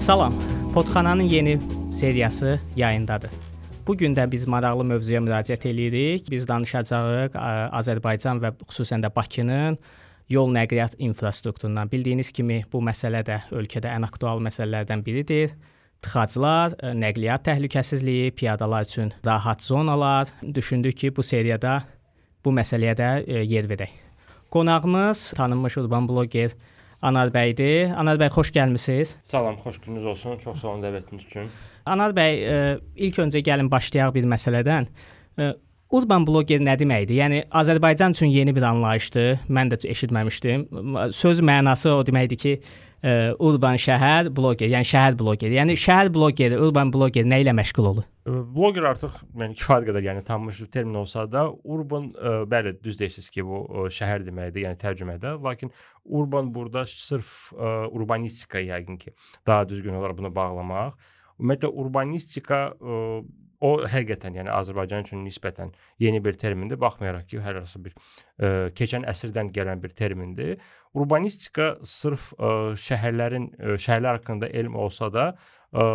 Salam. Podxananın yeni seriyası yayındadır. Bu gün də biz maraqlı mövzuya müraciət eləyirik. Biz danışacağıq Azərbaycan və xüsusən də Bakının yol nəqliyyat infrastrukturundan. Bildiyiniz kimi bu məsələ də ölkədə ən aktual məsələlərdən biridir. Tıxaclar, nəqliyyat təhlükəsizliyi, piyadalar üçün rahat zonalar. Düşündük ki, bu seriyada bu məsələyə də yer verək. Qonağımız tanınmış urban bloger Anar bəydir. Anar bəy xoş gəlmisiniz. Salam, xoş gününüz olsun. Çox sağ olun dəvətiniz üçün. Anar bəy, ə, ilk öncə gəlin başlayaq bir məsələdən. Ə, Urban bloger nə deməkdir? Yəni Azərbaycan üçün yeni bir anlayışdır. Mən də eşitməmişdim. Söz mənası o deməkdir ki, ə, urban şəhər bloger, yəni şəhər blogeri. Yəni şəhər blogeri, urban bloger nə ilə məşğul olur? Bloger artıq yəni kifayət qədər yəni tanınmış bir termin olsa da, urban ə, bəli düz deyirsiniz ki, bu ə, şəhər deməkdir, yəni tərcümədə. Lakin urban burada sırf ə, urbanistika yəqin ki, daha düzgün olar bunu bağlamaq. Ümumiyyətlə urbanistika ə, o həqiqətən yəni Azərbaycan üçün nisbətən yeni bir termindir, baxmayaraq ki, hər hansı bir ə, keçən əsrdən gələn bir termindir. Urbanistika sırf ə, şəhərlərin ə, şəhərlər haqqında elm olsa da, ə,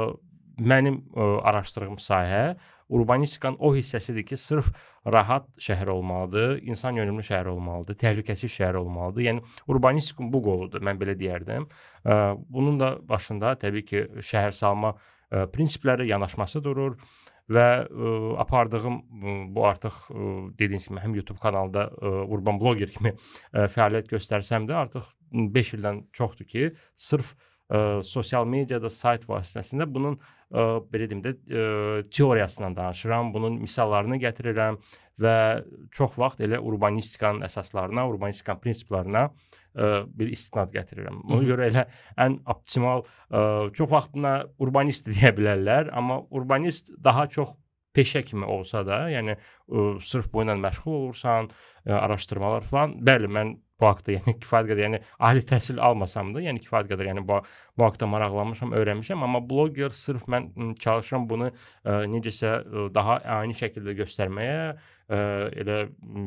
mənim ə, araşdırdığım sahə urbanistikanın o hissəsidir ki, sırf rahat şəhər olmalıdır, insan yönümlü şəhər olmalıdır, təhlükəsiz şəhər olmalıdır. Yəni urbanistikun bu qoludur, mən belə deyərdim. Bunun da başında təbii ki, şəhər salma ə, prinsipləri, yanaşması durur və ə, apardığım ə, bu artıq ə, dediyiniz kimi həm YouTube kanalında ə, urban bloger kimi ə, fəaliyyət göstərsəm də artıq 5 ildən çoxdur ki, sırf ə, sosial mediada sayt vasitəsilə bunun ə, belə deyim də ə, teoriyasından danışıram, bunun misallarını gətirirəm və çox vaxt elə urbanistikanın əsaslarına, urbanistikanın prinsiplərinə bir istinad gətirirəm. Ona görə elə ən optimal ə, çox vaxt buna urbanist deyə bilərlər, amma urbanist daha çox peşə kimi olsa da, yəni ə, sırf bu ilə məşğul olursan, araşdırmalar falan. Bəli, mən bu haqqda yəni kifayət qədər, yəni ali təhsil almasam da, yəni kifayət qədər yəni bu, bu haqqda maraqlanmışam, öyrənmişəm, amma bloger sırf mən çalışıram bunu ə, necəsə ə, daha ani şəkildə göstərməyə, elə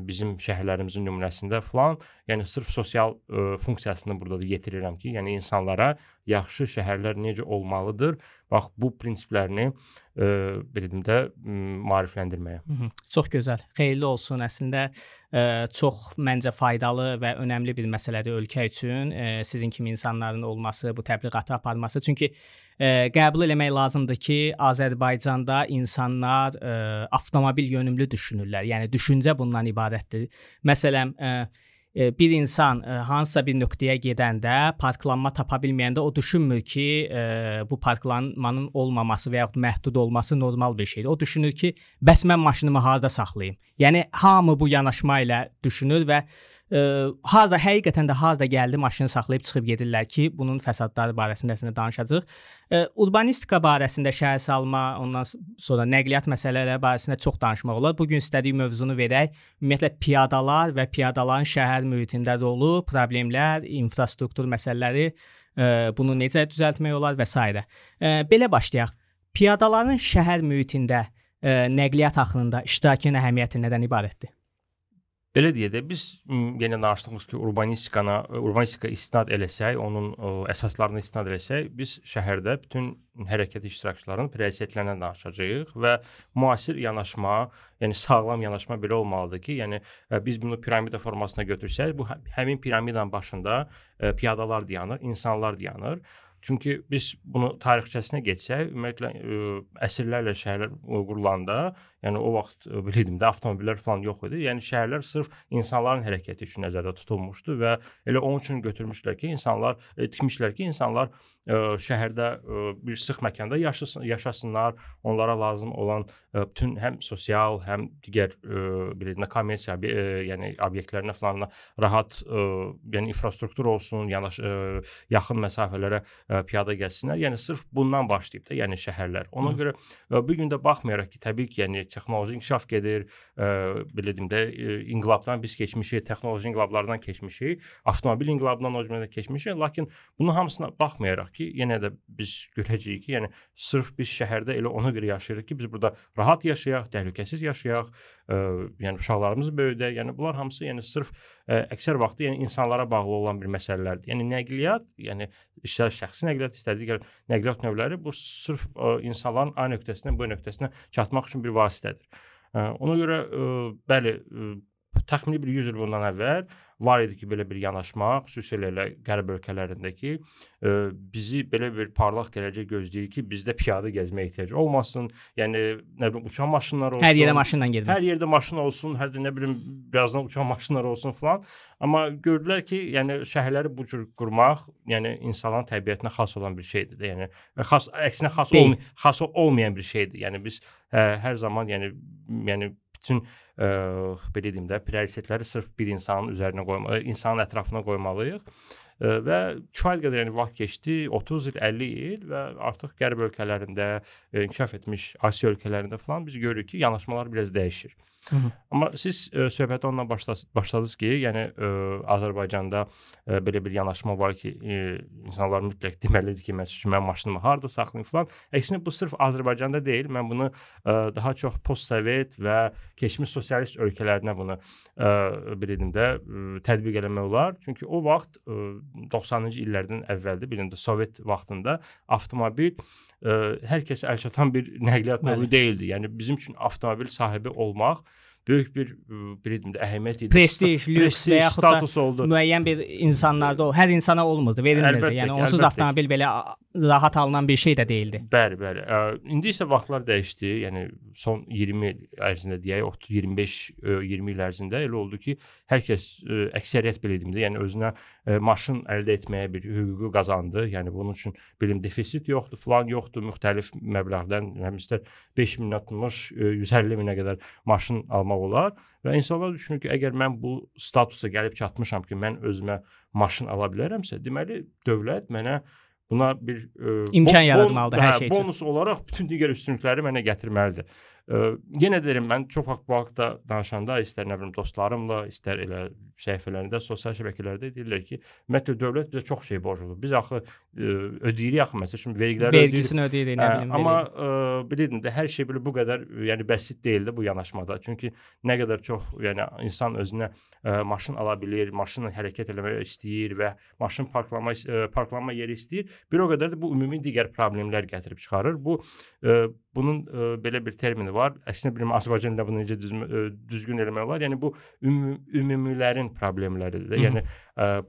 bizim şəhərlərimizin nümunəsində falan, yəni sırf sosial ə, funksiyasını burada da yetirirəm ki, yəni insanlara yaxşı şəhərlər necə olmalıdır, bax bu prinsiplərini ə, belə deyim də maarifləndirməyə. Hı -hı. Çox gözəl. Xeyirli olsun. Əslində ə, çox məncə faydalı və önəmli bir məsələdir ölkə üçün. Ə, sizin kimi insanların olması, bu təbliğatı aparması. Çünki ə, qəbul eləmək lazımdır ki, Azərbaycanda insanlar ə, avtomobil yönümlü düşünürlər. Yəni düşüncə bundan ibarətdir. Məsələn, ə, bir insan hansısa bir nöqtəyə gedəndə parklanma tapa bilməyəndə o düşünmür ki, bu parklanmanın olmaması və yaxud məhdud olması normal bir şeydir. O düşünür ki, bəs mən maşınımı harda saxlayım? Yəni hamı bu yanaşma ilə düşünür və harda həqiqətən də harda gəldi maşını saxlayıb çıxıb gedirlər ki, bunun fəsadları barəsində əslində danışacağıq. Ə, urbanistika barəsində şəhər salma, ondan sonra nəqliyyat məsələləri barəsində çox danışmaq olar. Bu gün istədiyim mövzunu verək. Ümumiyyətlə piyadalar və piyadaların şəhər mühitində rolu, problemlər, infrastruktur məsələləri, ə, bunu necə düzəltmək olar və s. Ə, belə başlayaq. Piyadaların şəhər mühitində ə, nəqliyyat axınında iştirakının əhəmiyyəti nədən ibarətdir? Belə deyək də biz yenə danışdığımız ki, urbanistikana, urbanistika istinad eləsək, onun ə, əsaslarına istinad eləsək, biz şəhərdə bütün hərəkət iştirakçılarının prioritetlərindən danışacağıq və müasir yanaşma, yəni sağlam yanaşma belə olmalıdır ki, yəni ə, biz bunu piramida formasına götürsək, bu hə, həmin piramidanın başında ə, piyadalar dayanır, insanlar dayanır. Çünki biz bunu tarixçəsinə getsək, ümumiyyətlə ə, əsrlərlə şəhərlər qurulanda, yəni o vaxt bilirdim də avtomobillər falan yox idi. Yəni şəhərlər sırf insanların hərəkəti üçün nəzərdə tutulmuşdu və elə onun üçün götürmüşlər ki, insanlar e, tikmişlər ki, insanlar ə, şəhərdə ə, bir sıx məkanda yaşasın, yaşasınlar, onlara lazım olan ə, bütün həm sosial, həm digər bilirdim kommersiya, ə, yəni obyektlərinə falan rahat ə, yəni infrastruktur olsun, yanaş ə, yaxın məsafələrə ə, piyada gəlsinlər. Yəni sırf bundan başlayıb da, yəni şəhərlər. Ona Hı. görə ə, bu gün də baxmayaraq ki, təbii ki, yəni texnoloji inkişaf gedir, ə, belə deyim də, inqilabdan biz keçmişik, texnoloji inqilablardan keçmişik, avtomobil inqilabından o cümlədən keçmişik, lakin bunun hamısına baxmayaraq ki, yenə də biz görəcəyik ki, yəni sırf biz şəhərdə elə ona görə yaşayırıq ki, biz burada rahat yaşayaq, təhlükəsiz yaşayaq, ə, yəni uşaqlarımızı böyüdək. Yəni bunlar hamısı yəni sırf əksər vaxtı yəni insanlara bağlı olan bir məsələlərdir. Yəni nəqliyyat, yəni işlər şəxsi nəqliyyat, istər digər nəqliyyat növləri bu sırf ə, insanların A nöqtəsindən B nöqtəsinə çatmaq üçün bir vasitədir. Ona görə ə, bəli, ə, təxmini bir 100 il bundan əvvəl var idi ki, belə bir yanaşma, xüsusilə elə qərb ölkələrindəki ə, bizi belə bir parlaq gələcək gözləyir ki, bizdə piyada gəzməyə ehtiyac olmasın. Yəni nə bilim uçan maşınlar olsun. Hər yerə maşınla getmək. Hər yerdə maşın olsun, hər də nə bilim birazdan uçan maşınlar olsun falan. Amma gördülər ki, yəni şəhərləri bu cür qurmaq, yəni insanların təbiətinə xas olan bir şeydir. Yəni xas əksinə xas olmayan, xas olmayan bir şeydir. Yəni biz ə, hər zaman yəni yəni bütün ə, belə deyim də prioritetləri sırf bir insanın üzərinə qoyma, insanın ətrafına qoymalıyıq və kifayət qədər yəni vaxt keçdi, 30 il, 50 il və artıq qərb ölkələrində, ə, inkişaf etmiş Asiya ölkələrində falan biz görürük ki, yanaşmalar biraz dəyişir. Hı -hı. Amma siz ə, söhbətə ondan başladınız, ki, yəni ə, Azərbaycanda ə, belə bir yanaşma var ki, ə, insanlar mütləq deməlidir ki, məsəl üçün mən maşınımı harda saxlayım falan. Əksinə bu sırf Azərbaycanda deyil, mən bunu ə, daha çox postsovet və keçmiş sosialist ölkələrinə bunu ə, belə deyim də ə, tətbiq eləmək olar. Çünki o vaxt ə, 90-cı illərdən əvvəldir, bir də Sovet vaxtında avtomobil ə, hər kəsə əlçatan bir nəqliyyat növü deyildi. Yəni bizim üçün avtomobil sahibi olmaq böyük bir bilirdim də əhəmiyyət idi. Prestij, lüks və yaxud status oldu. Müəyyən bir insanlarda o hər insana olmurdu, verilmirdi. Əlbəttə yəni onsuz da avtomobil belə rahat alınan bir şey də deyildi. Bəli, bəli. İndi isə vaxtlar dəyişdi. Yəni son 20 il ərzində deyək, 30 25 20 il ərzində elə oldu ki, hər kəs əksəriyyət belə deyim də, yəni özünə maşın əldə etməyə bir hüququ qazandı. Yəni bunun üçün bilim defitsit yoxdur, falan yoxdur, müxtəlif məbləğdən, yəni istər 5 min atmış, 150 minə qədər maşın almaq olar və insanlar düşünür ki, əgər mən bu statusa gəlib çatmışam ki, mən özümə maşın ala bilərəmsə, deməli dövlət mənə buna bir ə, imkan yaratmalıdır hər hə, şey üçün. Bonus olaraq bütün digər üstünlükləri mənə gətirməlidir. Ə, yenə deyirəm, mən çox vaxt bu haqqda danışanda istər nə bilim dostlarımla, istər elə səhifələrində, sosial şəbəkələrdə deyirlər ki, ümumiyyətlə dövlət bizə çox şey borcludur. Biz axı ə, ödəyirik axı məsəl üçün vergiləri vergisini ödəyirik, nə bilim. Amma ə, bilirdin də hər şey belə bu qədər yəni bəsit deyildi bu yanaşmada. Çünki nə qədər çox yəni insan özünə ə, maşın ala bilir, maşınla hərəkət etmək istəyir və maşın parklama ə, parklanma yeri istəyir, bir o qədər də bu ümumi digər problemlər gətirib çıxarır. Bu ə, bunun ə, belə bir termini var. Əksinə bilmirəm Azərbaycan dilində bunu necə düz, ə, düzgün eləmək olar. Yəni bu ümumi, ümumilərin problemləridir də. Yəni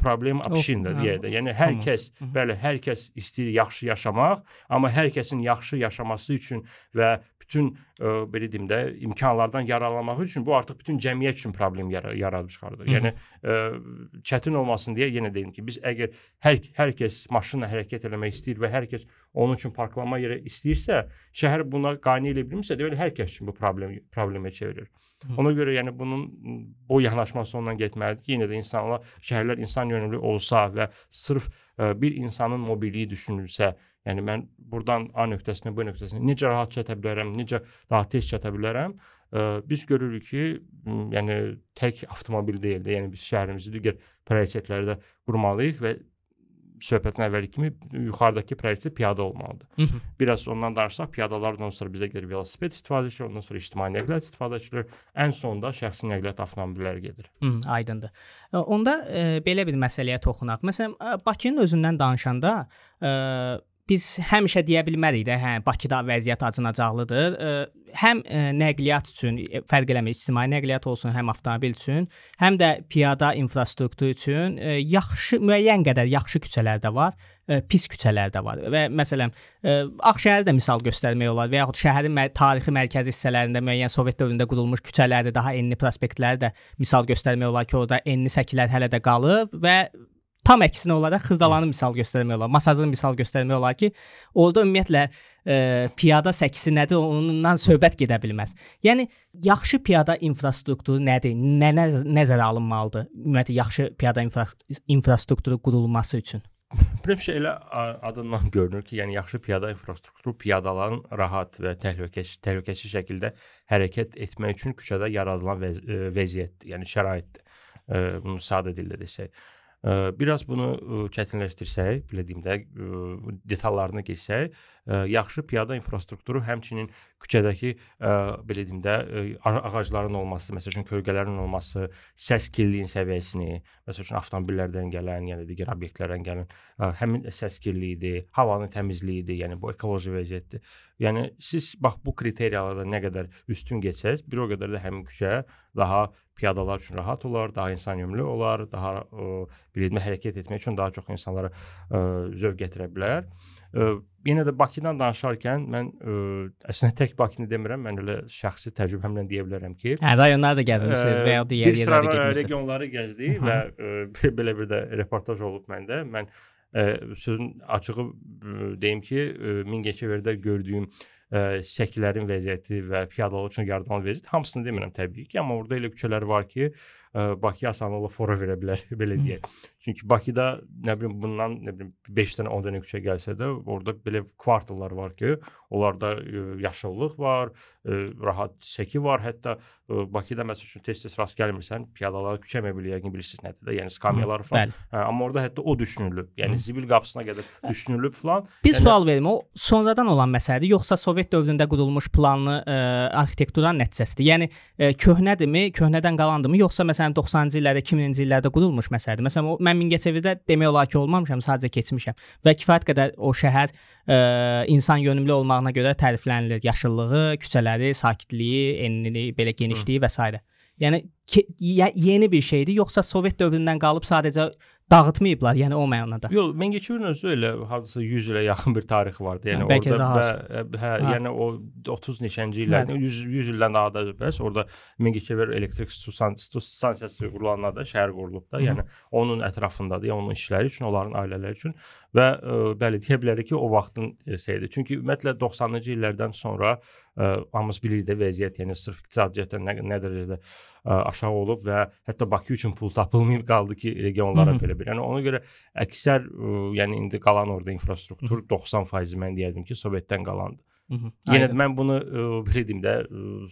problem общинda deyə də. Yəni hər kəs, bəli, hər kəs istəyir yaxşı yaşamaq, amma hər kəsin yaxşı yaşaması üçün və bütün ə, belə deyim də imkanlardan yararlanmaq üçün bu artıq bütün cəmiyyət üçün problem yara yaradıb çıxardır. Hı -hı. Yəni ə, çətin olmasın deyə yenə deyim ki, biz əgər hər hər kəs maşınla hərəkət etmək istəyir və hər kəs onun üçün parklanma yeri istəyirsə, şəhər buna qane edə bilmirsə, deməli hər kəs üçün bu problem problemə çevirir. Hı. Ona görə yəni bunun bu yanaşma sonuna getməlidir ki, yenə də insanlar, şəhərlər insan yönümlü olsa və sırf ə, bir insanın mobilliyi düşünülsə, Yəni mən burdan A nöqtəsinə B nöqtəsinə necə rahat çata bilərəm, necə daha tez çata bilərəm? Ə, biz görürük ki, yəni tək avtomobil deyil də, yəni biz şəhərimizi digər prioritetlərdə qurmalıyıq və söhbətin əvvəli kimi yuxarıdakı prioritet piyada olmalıdır. Hı -hı. Biraz ondan danışsaq, piyadalardan sonra bizə gəlir velosiped istifadə edilir, ondan sonra ictimai nəqliyyat istifadə edilir, ən sonda şəxsi nəqliyyat avtomobilləri gedir. Hı, aydındır. Onda e, belə bir məsələyə toxunaq. Məsələn, Bakının özündən danışanda, e, biz həmişə deyə bilmərik də, hə, Bakıda vəziyyət acınacaqlıdır. Həm nəqliyyat üçün fərq eləmir, ictimai nəqliyyat olsun, həm avtomobil üçün, həm də piyada infrastruktur üçün yaxşı müəyyən qədər yaxşı küçələr də var pis küçələr də var və məsələn Ağşəhəri də misal göstərmək olar və yaxud şəhərin tarixi mərkəzi hissələrində müəyyən Sovet dövründə qurulmuş küçələri, daha enli prospektləri də misal göstərmək olar ki, orada enli səkilər hələ də qalıb və tam əksinə olaraq Xırdalanı misal göstərmək olar. Masazını misal göstərmək olar ki, orada ümumiyyətlə e, piyada səksi nədir, ondan söhbət gedə bilməz. Yəni yaxşı piyada infrastrukturu nədir? Nə, nə nəzərə alınmalıdır? Ümumiyyətlə yaxşı piyada infra infrastrukturu qurulması üçün. Prepşə elə adından görünür ki, yəni yaxşı piyada infrastrukturu piyadaların rahat və təhlükəsiz təhlükəsiz şəkildə hərəkət etmək üçün küçədə yaradılan vəz vəziyyətdir, yəni şəraitdir. Bunu sadə dildə desək. Biraz bunu çətinləşdirsək, belə deyim də, detallarına keçsək, yaxşı piyada infrastrukturu, həmçinin küçədəki ə, belə deyim də ə, ağacların olması, məsəl üçün kölgələrin olması, səs kirliliyin səviyyəsini, məsəl üçün avtomobillərdən gələn, yəni digər obyektlərdən gələn ə, həmin səs kirliliyidir, havanın təmizliyidir, yəni bu ekoloji vəziyyətdir. Yəni siz bax bu kriteriyalarda nə qədər üstün getsəz, bir o qədər də həmin küçə daha piyadalar üçün rahat olar, daha insanyönümlü olar, daha ə, bilinmə hərəkət etmək üçün daha çox insanlara ə, zövq gətirə bilər. Ə, yenə də Bakıdan danışarkən mən ə, əslində tək Bakını demirəm, mən elə şəxsi təcrübəmlə deyə bilərəm ki, hə, rayonları da gəzmisiniz və ya digər yerlərdə getmisiniz. regionları gəzdik və ə, belə bir də reportaj olub məndə. Mən ə, sözün açığı ə, deyim ki, Mingəçevirdə gördüyüm ə, səkilərin vəziyyəti və piyadalar üçün yardımlı vəziyyət hamısını demirəm təbii ki, amma orada elə küçələr var ki, Bakıya asanlıqla fora verə bilər belə deyək. Çünki Bakıda nə bilim bundan nə bilim 5 dənə 10 dənə küçə gəlsə də orada belə kvartallar var ki, onlarda ə, yaşıllıq var, ə, rahat səki var. Hətta ə, Bakıda məsəl üçün tez-tez rast gəlmirsən, piyadalar küçə mebeli yəqin bilirsiniz nədir də, yəni skamyalar falan. Hə, amma orada hətta o düşünülüb. Yəni zibil qapısına qədər düşünülüb falan. Bir yəni, sual verim. O sonradan olan məsələdir, yoxsa Sovet dövründə qurulmuş planlı ə, arxitekturanın nəticəsidir? Yəni ə, köhnədirmi, köhnədən qalandırmı, yoxsa məsələn 90-cı illərdə, 2000-ci illərdə qurulmuş məsələdir? Məsələn, o mən Mingəçevirdə demək olar ki, olmamışam, sadəcə keçmişəm və kifayət qədər o şəhər ə, insan yönümlü olmağına görə təriflənilir. Yaşıllığı, küçələri, sakitliyi, enliliyi, belə genişliyi və s. Yəni yeni bir şeydir, yoxsa Sovet dövründən qalıb sadəcə dağıtmayıblar, yəni o mənada. Yox, Mingəçevirin özü elə hardasa 100 ilə yaxın bir tarixi vardı. Yəni Bəlkə orada və, hə, hə, yəni o 30 neçənci illərdə 100 100 ildən daha da bəs orada Mingəçevir elektrik stansiyası qurulanlar da şəhər qurulub da. Yəni onun ətrafındadır, yəni onun işləri üçün, onların ailələri üçün və ə, bəli deyə bilərik ki, o vaxtın şeydir. Çünki ümumiyyətlə 90-cı illərdən sonra ə, hamımız bilirik də vəziyyət, yəni sırf iqtisadi cəhətdən nə, nə dərəcədə ə, aşağı olub və hətta Bakı üçün pul tapılmayıb qaldı ki, regionlara belə bir. Yəni ona görə əksər ə, yəni indi qalan orada infrastruktur 90% mən deyərdim ki, Sovetdən qalandı. Hı -hı. Yenə də mən bunu ə, belə deyim də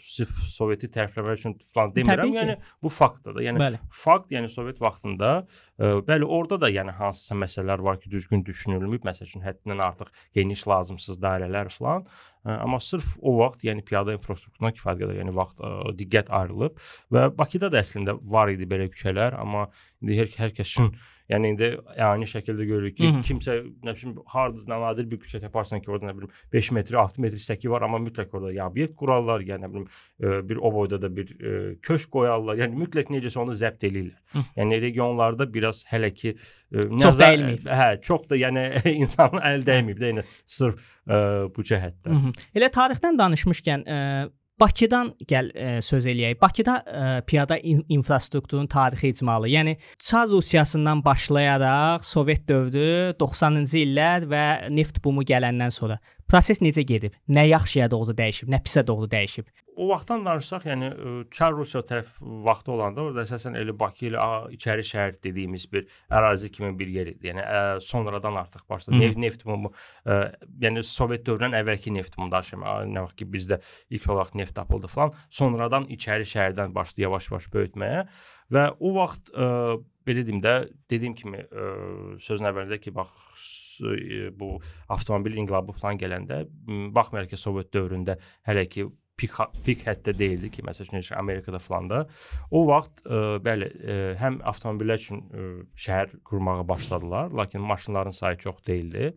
sırf Soveti tərifləmək üçün falan demirəm. Yəni bu faktdır da. Yəni bəli. fakt, yəni Sovet vaxtında ə, bəli orada da yəni hansısa məsələlər var ki, düzgün düşünülməyib. Məsəl üçün həddindən artıq geniş lazımsız dairələr falan. Ə, amma sırf o vaxt yəni piyada infrastrukturuna kifayət qədər yəni vaxt ə, diqqət ayrılıb və Bakıda da əslində var idi belə küçələr, amma indi hər, hər kəs üçün Yəni indi ani şəkildə görürük ki, Hı -hı. kimsə nə bilim harda nadir bir küçə taparsan ki, orada nə bilim 5 metr, 6 metr səki var, amma mütləq orada ya obyekt qurarlar, ya nə bilim e, bir o boyda da bir e, köşk qoyarlar. Yəni mütləq necəsə onu zəbt eləyirlər. Hı. Yəni regionlarda biraz hələ ki e, çox dəyilməyib. Hə, çox da yəni insanın əl dəyməyib də, yəni sırf e, bu cəhətdən. Hı -hı. Elə tarixdən danışmışkən, e, Bakıdan gəl ə, e, söz eləyək. Bakıda ə, e, piyada in infrastrukturun tarixi icmalı. Yəni Çar Rusiyasından başlayaraq Sovet dövrü, 90-cı illər və neft bumu gələndən sonra Proses necə gedib? Nə yaxşıya doğru dəyişib, nə pisə doğru dəyişib? O vaxtdan danışsaq, yəni Çar Rusiya tərəf vaxtı olanda orada əsasən elə Bakı ilə içəri şəhər dediyimiz bir ərazi kimi bir yer idi. Yəni ə, sonradan artıq başladı. Neft, neft bumu, ə, yəni Sovet dövründən əvvəlki neft bumu daşıma. Nə vaxt ki bizdə ilk olaraq neft tapıldı falan, sonradan içəri şəhərdən başladı yavaş-yavaş böyütməyə və o vaxt ə, belə deyim də, dediyim kimi ə, sözün əvvəlində ki, bax bu avtomobil inqilabı falan gələndə baxmayaraq ki, Sovet dövründə hələ ki pik pik həddə deyildi ki, məsələn Amerikada falan da o vaxt ə, bəli, ə, həm avtomobillər üçün ə, şəhər qurmağa başladılar, lakin maşınların sayı çox deyildi.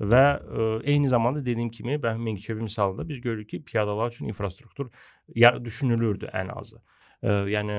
Və ə, eyni zamanda dediyim kimi, bəhm Mingəçevir misalında biz görürük ki, piyadalar üçün infrastruktur düşünülürdü ən azı. Ə, yəni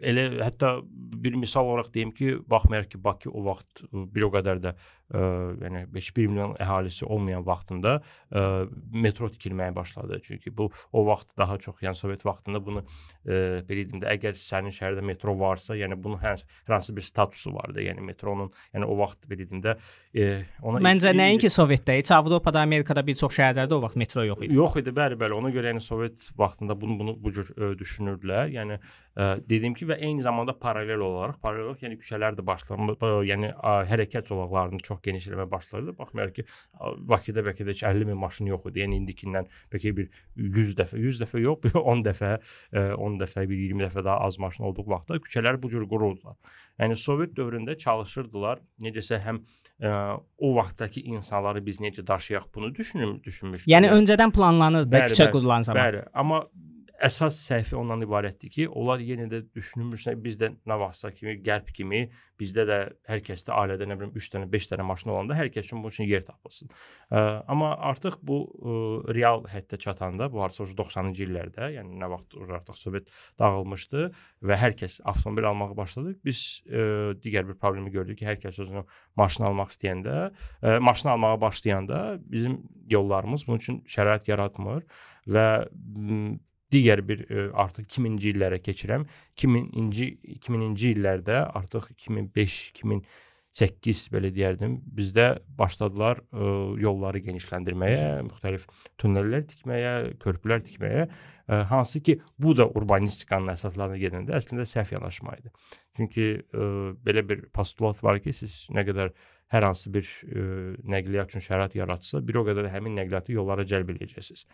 elə hətta bir misal olaraq deyim ki, baxmayaraq ki, Bakı o vaxt bir o qədər də ə, yəni 5-1 milyon əhalisi olmayan vaxtında ə, metro tikilməyə başladı. Çünki bu o vaxt daha çox, yəni Sovet vaxtında bunu ə, belə deyim də, əgər sənin şəhərdə metro varsa, yəni bunun hər, hər hansı bir statusu vardı. Yəni metronun, yəni o vaxt belə deyim də, ə, ona Məncə nəinki Sovetdə, heç Avropada, Amerikada bir çox şəhərlərdə o vaxt metro yox idi. Yox idi, bəli, bəli. Ona görə yəni Sovet vaxtında bunu bunu bu cür ə, düşünürdülər. Yəni dediyim kimi və eyni zamanda paralel olaraq, paralel olaraq yəni küçələr də başlanma, yəni hərəkət zolaqlarını çox genişləmə başladı. Baxmayaraq ki, Bakıda bəlkə də heç 50 min maşın yox idi. Yəni indikindən bəlkə bir 100 dəfə, 100 dəfə yox, bir 10 dəfə, 10 dəfə, bir 20 dəfə daha az maşın olduğu vaxtda küçələr bu cür quruldular. Yəni Sovet dövründə çalışırdılar, necəsə həm ə, o vaxtdakı insanları biz necə daşıyaq bunu düşünür, düşünmüşdük. Yəni öncədən planlanırdı bəli, küçə qurulan zaman. Bəli, amma əsas səhvi ondan ibarətdir ki, onlar yenə də düşünmürsə bizdə nə vaxtsa kimi, qərb kimi bizdə də hər kəsdə ailədə nə bilim 3 dənə, 5 dənə maşın olanda hər kəs üçün bunun üçün yer tapılsın. Ə, amma artıq bu ə, real həddə çatanda, bu hardasa 90-cı illərdə, yəni nə vaxt artıq Sovet dağılmışdı və hər kəs avtomobil almağa başladı. Biz ə, digər bir problemi gördük ki, hər kəs özünə maşın almaq istəyəndə, ə, maşın almağa başlayanda bizim yollarımız bunun üçün şərait yaratmır və digər bir ə, e, artıq 2000-ci illərə keçirəm. 2000-ci 2000-ci illərdə artıq 2005, 2008 belə deyərdim, bizdə başladılar ə, e, yolları genişləndirməyə, müxtəlif tunellər tikməyə, körpülər tikməyə, ə, hansı ki, bu da urbanistikanın əsaslarına gedəndə əslində səhv yanaşma idi. Çünki ə, belə bir postulat var ki, siz nə qədər hər hansı bir ə, nəqliyyat üçün şərait yaratsa, bir o qədər həmin nəqliyyatı yollara cəlb edəcəksiniz.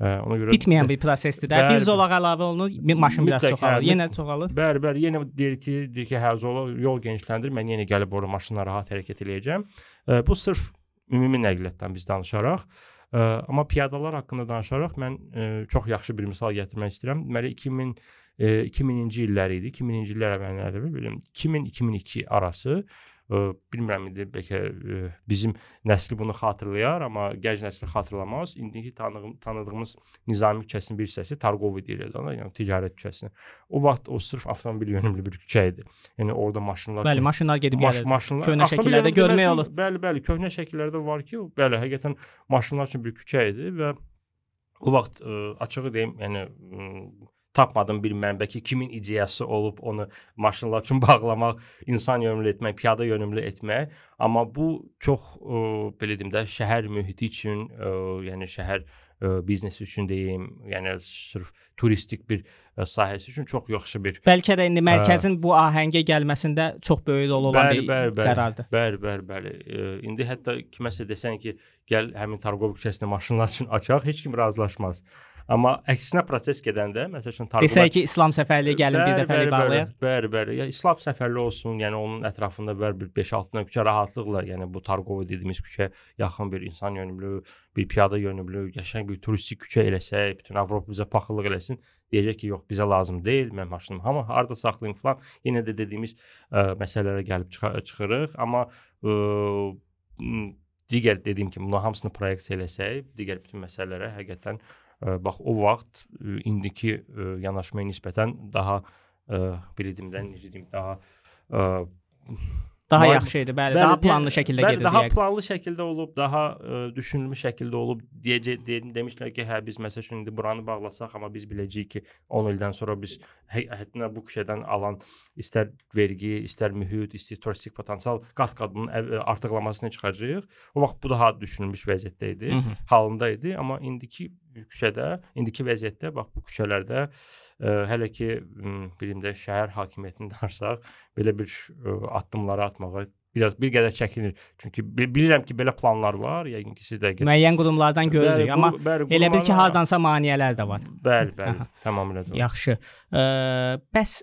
Ona görə bitməyən bir prosesdir də. Bir zolaq əlavə olunur, maşın biraz çoxalır, hə, yenə çoxalır. Bəli, bəli, yenə deyir ki, deyir ki, hə zolaq yol genişləndir, mən yenə gəlib orada maşınla rahat hərəkət eləyəcəm. Bu sırf ümumi nəqliyyatdan biz danışaraq, amma piyadalar haqqında danışaraq mən çox yaxşı bir misal gətirmək istəyirəm. Deməli 2000 2000-ci illər idi. 2000-ci illər əvvəllərdə bilmirəm. 2000-2002 arası bilmirəm indi bəlkə bizim nəsli bunu xatırlayar, amma gənc nəsil xatırlamaz. İndiki tanıdığım, tanıdığımız Nizami küçəsinin bir hissəsi Targovi deyirlər ona, yəni ticarət küçəsini. O vaxt o sırf avtomobil yönümlü bir küçə idi. Yəni orada maşınlar Bəli, maşınlar gedib maş, gəlirdi. Maşınlar köhnə şəkillərdə görmək olur. Bəli, bəli, köhnə şəkillərdə var ki, bəli, həqiqətən maşınlar üçün bir küçə idi və o vaxt ə, açığı deyim, yəni ə, tapmadım bir mənbə ki, kimin ideyası olub onu maşınlar üçün bağlamaq, insan yönümlü etmək, piyada yönümlü etmək. Amma bu çox ə, belə deyim də şəhər mühiti üçün, ə, yəni şəhər ə, biznesi üçün deyim, yəni sırf turistik bir ə, sahəsi üçün çox yaxşı bir. Bəlkə də indi mərkəzin ə, bu ahəngə gəlməsində çox böyük rol olan bəli, bir bəli, bəli, qərardır. Bəli, bəli, bəli. Ə, indi hətta kiməsə desən ki, gəl həmin Targov küçəsində maşınlar üçün açaq, heç kim razılaşmaz. Amma əksinə proses gedəndə, məsəl üçün Tarqubat Desək ki, İslam səfərliyi gəlin bir dəfəlik bağlayaq. Bəli, bəli. Ya İslam səfərli olsun, yəni onun ətrafında bər bir 5-6 dənə küçə rahatlıqla, yəni bu Targova dediyimiz küçə yaxın bir insan yönümlü, bir piyada yönümlü, qəşəng bir turistik küçə eləsək, bütün Avropa bizə paxıllıq eləsin, deyəcək ki, yox, bizə lazım deyil, mən maşınımı hamı harda saxlayım falan. Yenə də dediyimiz ə, məsələlərə gəlib çıx çıxırıq, amma ə, digər dediyim kimi bunu hamısını proyeksiya eləsək, digər bütün məsələlərə həqiqətən bax o vaxt indiki yanaşmaya nisbətən daha bilidimdən necə deyim, daha Daha Mal yaxşı idi, bəli, bəli daha planlı şəkildə bəli, gedirdi. Daha yəni. planlı şəkildə olub, daha ə, düşünülmüş şəkildə olub deyəcək de, demişlər ki, hə biz məsəl üçün indi buranı bağlasaq, amma biz biləcəyik ki, 10 ildən sonra biz hətta bu küçədən alan istər vergi, istər mühit, istər turistik potensial qat-qat bunun artıqlamasını çıxacağıq. O vaxt bu daha düşünülmüş vəziyyətdə idi, Hı -hı. halında idi, amma indiki küçədə, indiki vəziyyətdə bax bu küçələrdə ə, hələ ki bilimdə şəhər hakimiyyətini danışsaq, belə bir ə, addımları atmağa biraz bir qədər çəkinir. Çünki bilirəm ki, belə planlar var, yəqin ki, siz də müəyyən qurumlardan görürük, amma bəli, elə bil ki, hardansa maneələr də var. Bəli, bəli, tamamilə doğru. Yaxşı. Ə, bəs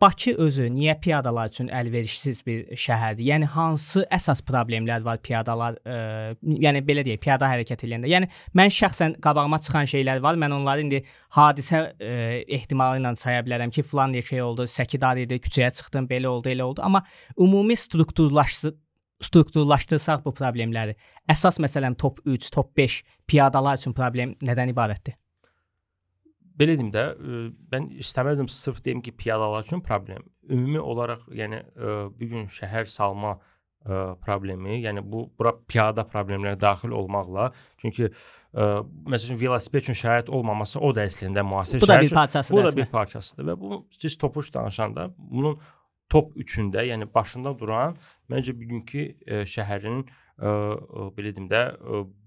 Bakı özü niyə piyadalar üçün əlverişsiz bir şəhərdir? Yəni hansı əsas problemlər var piyadalar, ə, yəni belə deyək, piyada hərəkət edəndə? Yəni mən şəxsən qabağıma çıxan şeylər var. Mən onları indi hadisə ə, ehtimalı ilə saya bilərəm ki, filan şey oldu, Səkidar idi, küçəyə çıxdım, belə oldu, elə oldu. Amma ümumi strukturlaşdı strukturlaşdırsaq bu problemləri, əsas məsələn top 3, top 5 piyadalar üçün problem nədən ibarətdir? Belə deyim də, ə, mən istəməzdim sırf deyim ki, piyadalar üçün problem. Ümumi olaraq, yəni ə, bu gün şəhər salma ə, problemi, yəni bu bura piyada problemləri daxil olmaqla, çünki ə, məsələn velosiped üçün şərait olmaması o da əslində müasir bu da bir parçasıdır. Bu da bir parçasıdır və bu siz topuş danışanda bunun top 3-ündə, yəni başında duran məncə bugünkü ə, şəhərin ə, belə deyim də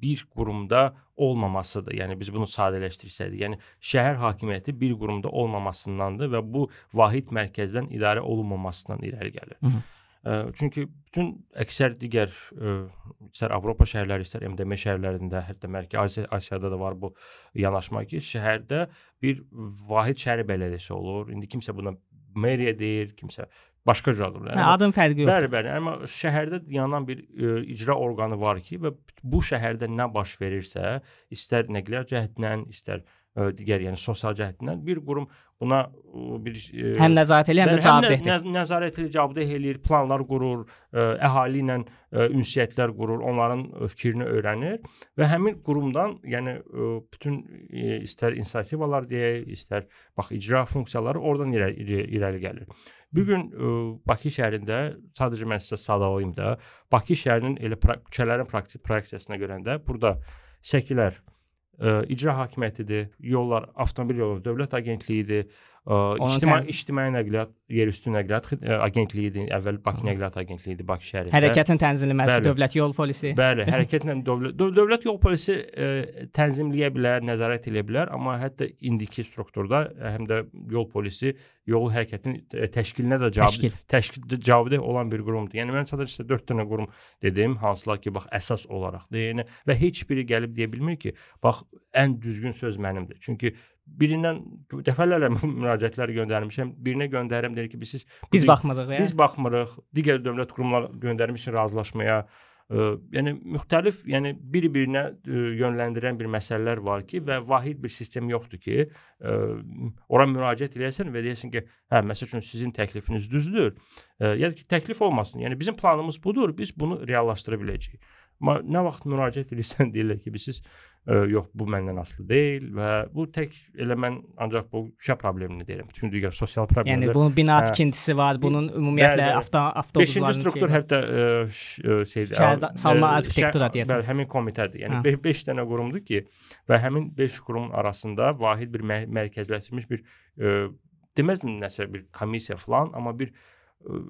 bir qurumda olmamasıdır. Yəni biz bunu sadələşdirsək, yəni şəhər hakimiyyəti bir qurumda olmamasındandır və bu vahid mərkəzdən idarə olunmamasından irəli gəlir. Hı -hı. Çünki bütün əksər digər istər Avropa şəhərləri, istər MDM şəhərlərində, hətta Mərkəzi Asiyada da var bu yanaşma ki, şəhərdə bir vahid şəhər bələdiyyəsi olur. İndi kimsə buna meriya deyir, kimsə başqa cür adlandırır. Hə, adın fərqi yoxdur. Bəli, bəli. Amma şəhərdə yanan bir ə, icra orqanı var ki və bu şəhərdə nə baş verirsə, istər nəqliyyat cəhdindən, istər digər yəni sosial cəhdindən bir qurum buna bir ə, həm nəzarət eləyir, həm də cavabdehdir. Nəz nəzarət eləyir, cavabdeh eləyir, planlar qurur, ə, əhali ilə ə, ünsiyyətlər qurur, onların fikrini öyrənir və həmin qurumdan, yəni bütün istər inisiativalar deyək, istər bax icra funksiyaları oradan irəli, irəli gəlir. Bu gün Bakı şəhərində sadəcə mən sizə sadalayım da, Bakı şəhərinin elə pra küçələrin praktik proyeksiyasına görəndə burada səkilər icra hakimiyyətidir, yollar, avtomobil yolları Dövlət Agentliyidir, ictimai ictimai nəqliyyat, yerüstü nəqliyyat ə, agentliyidir. Əvvəl Bakı Nəqliyyat Agentliyidir Bakı şəhərində. Hərəkətin tənzimləməsi bəli, Dövlət Yol Polisi. Bəli, hərəkətlə dövlət döv dövlət yol polisi ə, tənzimləyə bilər, nəzarət edə bilər, amma hətta indiki strukturda həm də yol polisi yol hərəkətinin təşkilinə də cavab təşkil cavabdeh olan bir qurumdur. Yəni mən sadəcə sizə 4 dənə qurum dedim, hansılar ki, bax əsas olaraqdır. Yəni və heç biri gəlib deyə bilmir ki, bax ən düzgün söz mənimdir. Çünki birindən dəfələrlə müraciətlər göndərmişəm. Birinə göndərirəm deyir ki, biz siz biz baxmırıq ya. Biz baxmırıq. Digər dövlət qurumları göndərmişik razılaşmaya. Ə, yəni müxtəlif, yəni bir-birinə yönləndirən bir məsələlər var ki və vahid bir sistem yoxdur ki, ə, ora müraciət edəsən və deyəsən ki, hə, məsəl üçün sizin təklifiniz düzdür. Ə, yəni ki, təklif olmasın. Yəni bizim planımız budur, biz bunu reallaşdıra biləcəyik. Nə vaxt müraciət edirsən deyirlər ki, biz siz ə, yox bu məndən asılı deyil və bu tək elə mən ancaq bu şə problemini deyirəm. Bütün digər sosial problemlər. Yəni bunun bina hə, tikintisi var, bunun ümumiyyətlə avto avtobusların 5-ci struktur hətta ə, şeydir. Şəhərdə salma arxitektura deyəsən. Bəli, həmin komitədir. Yəni 5 hə. dənə qurumdur ki və həmin 5 qurumun arasında vahid bir mər mərkəzləşdirilmiş bir ə, deməzdim nəsə bir komissiya falan, amma bir ə,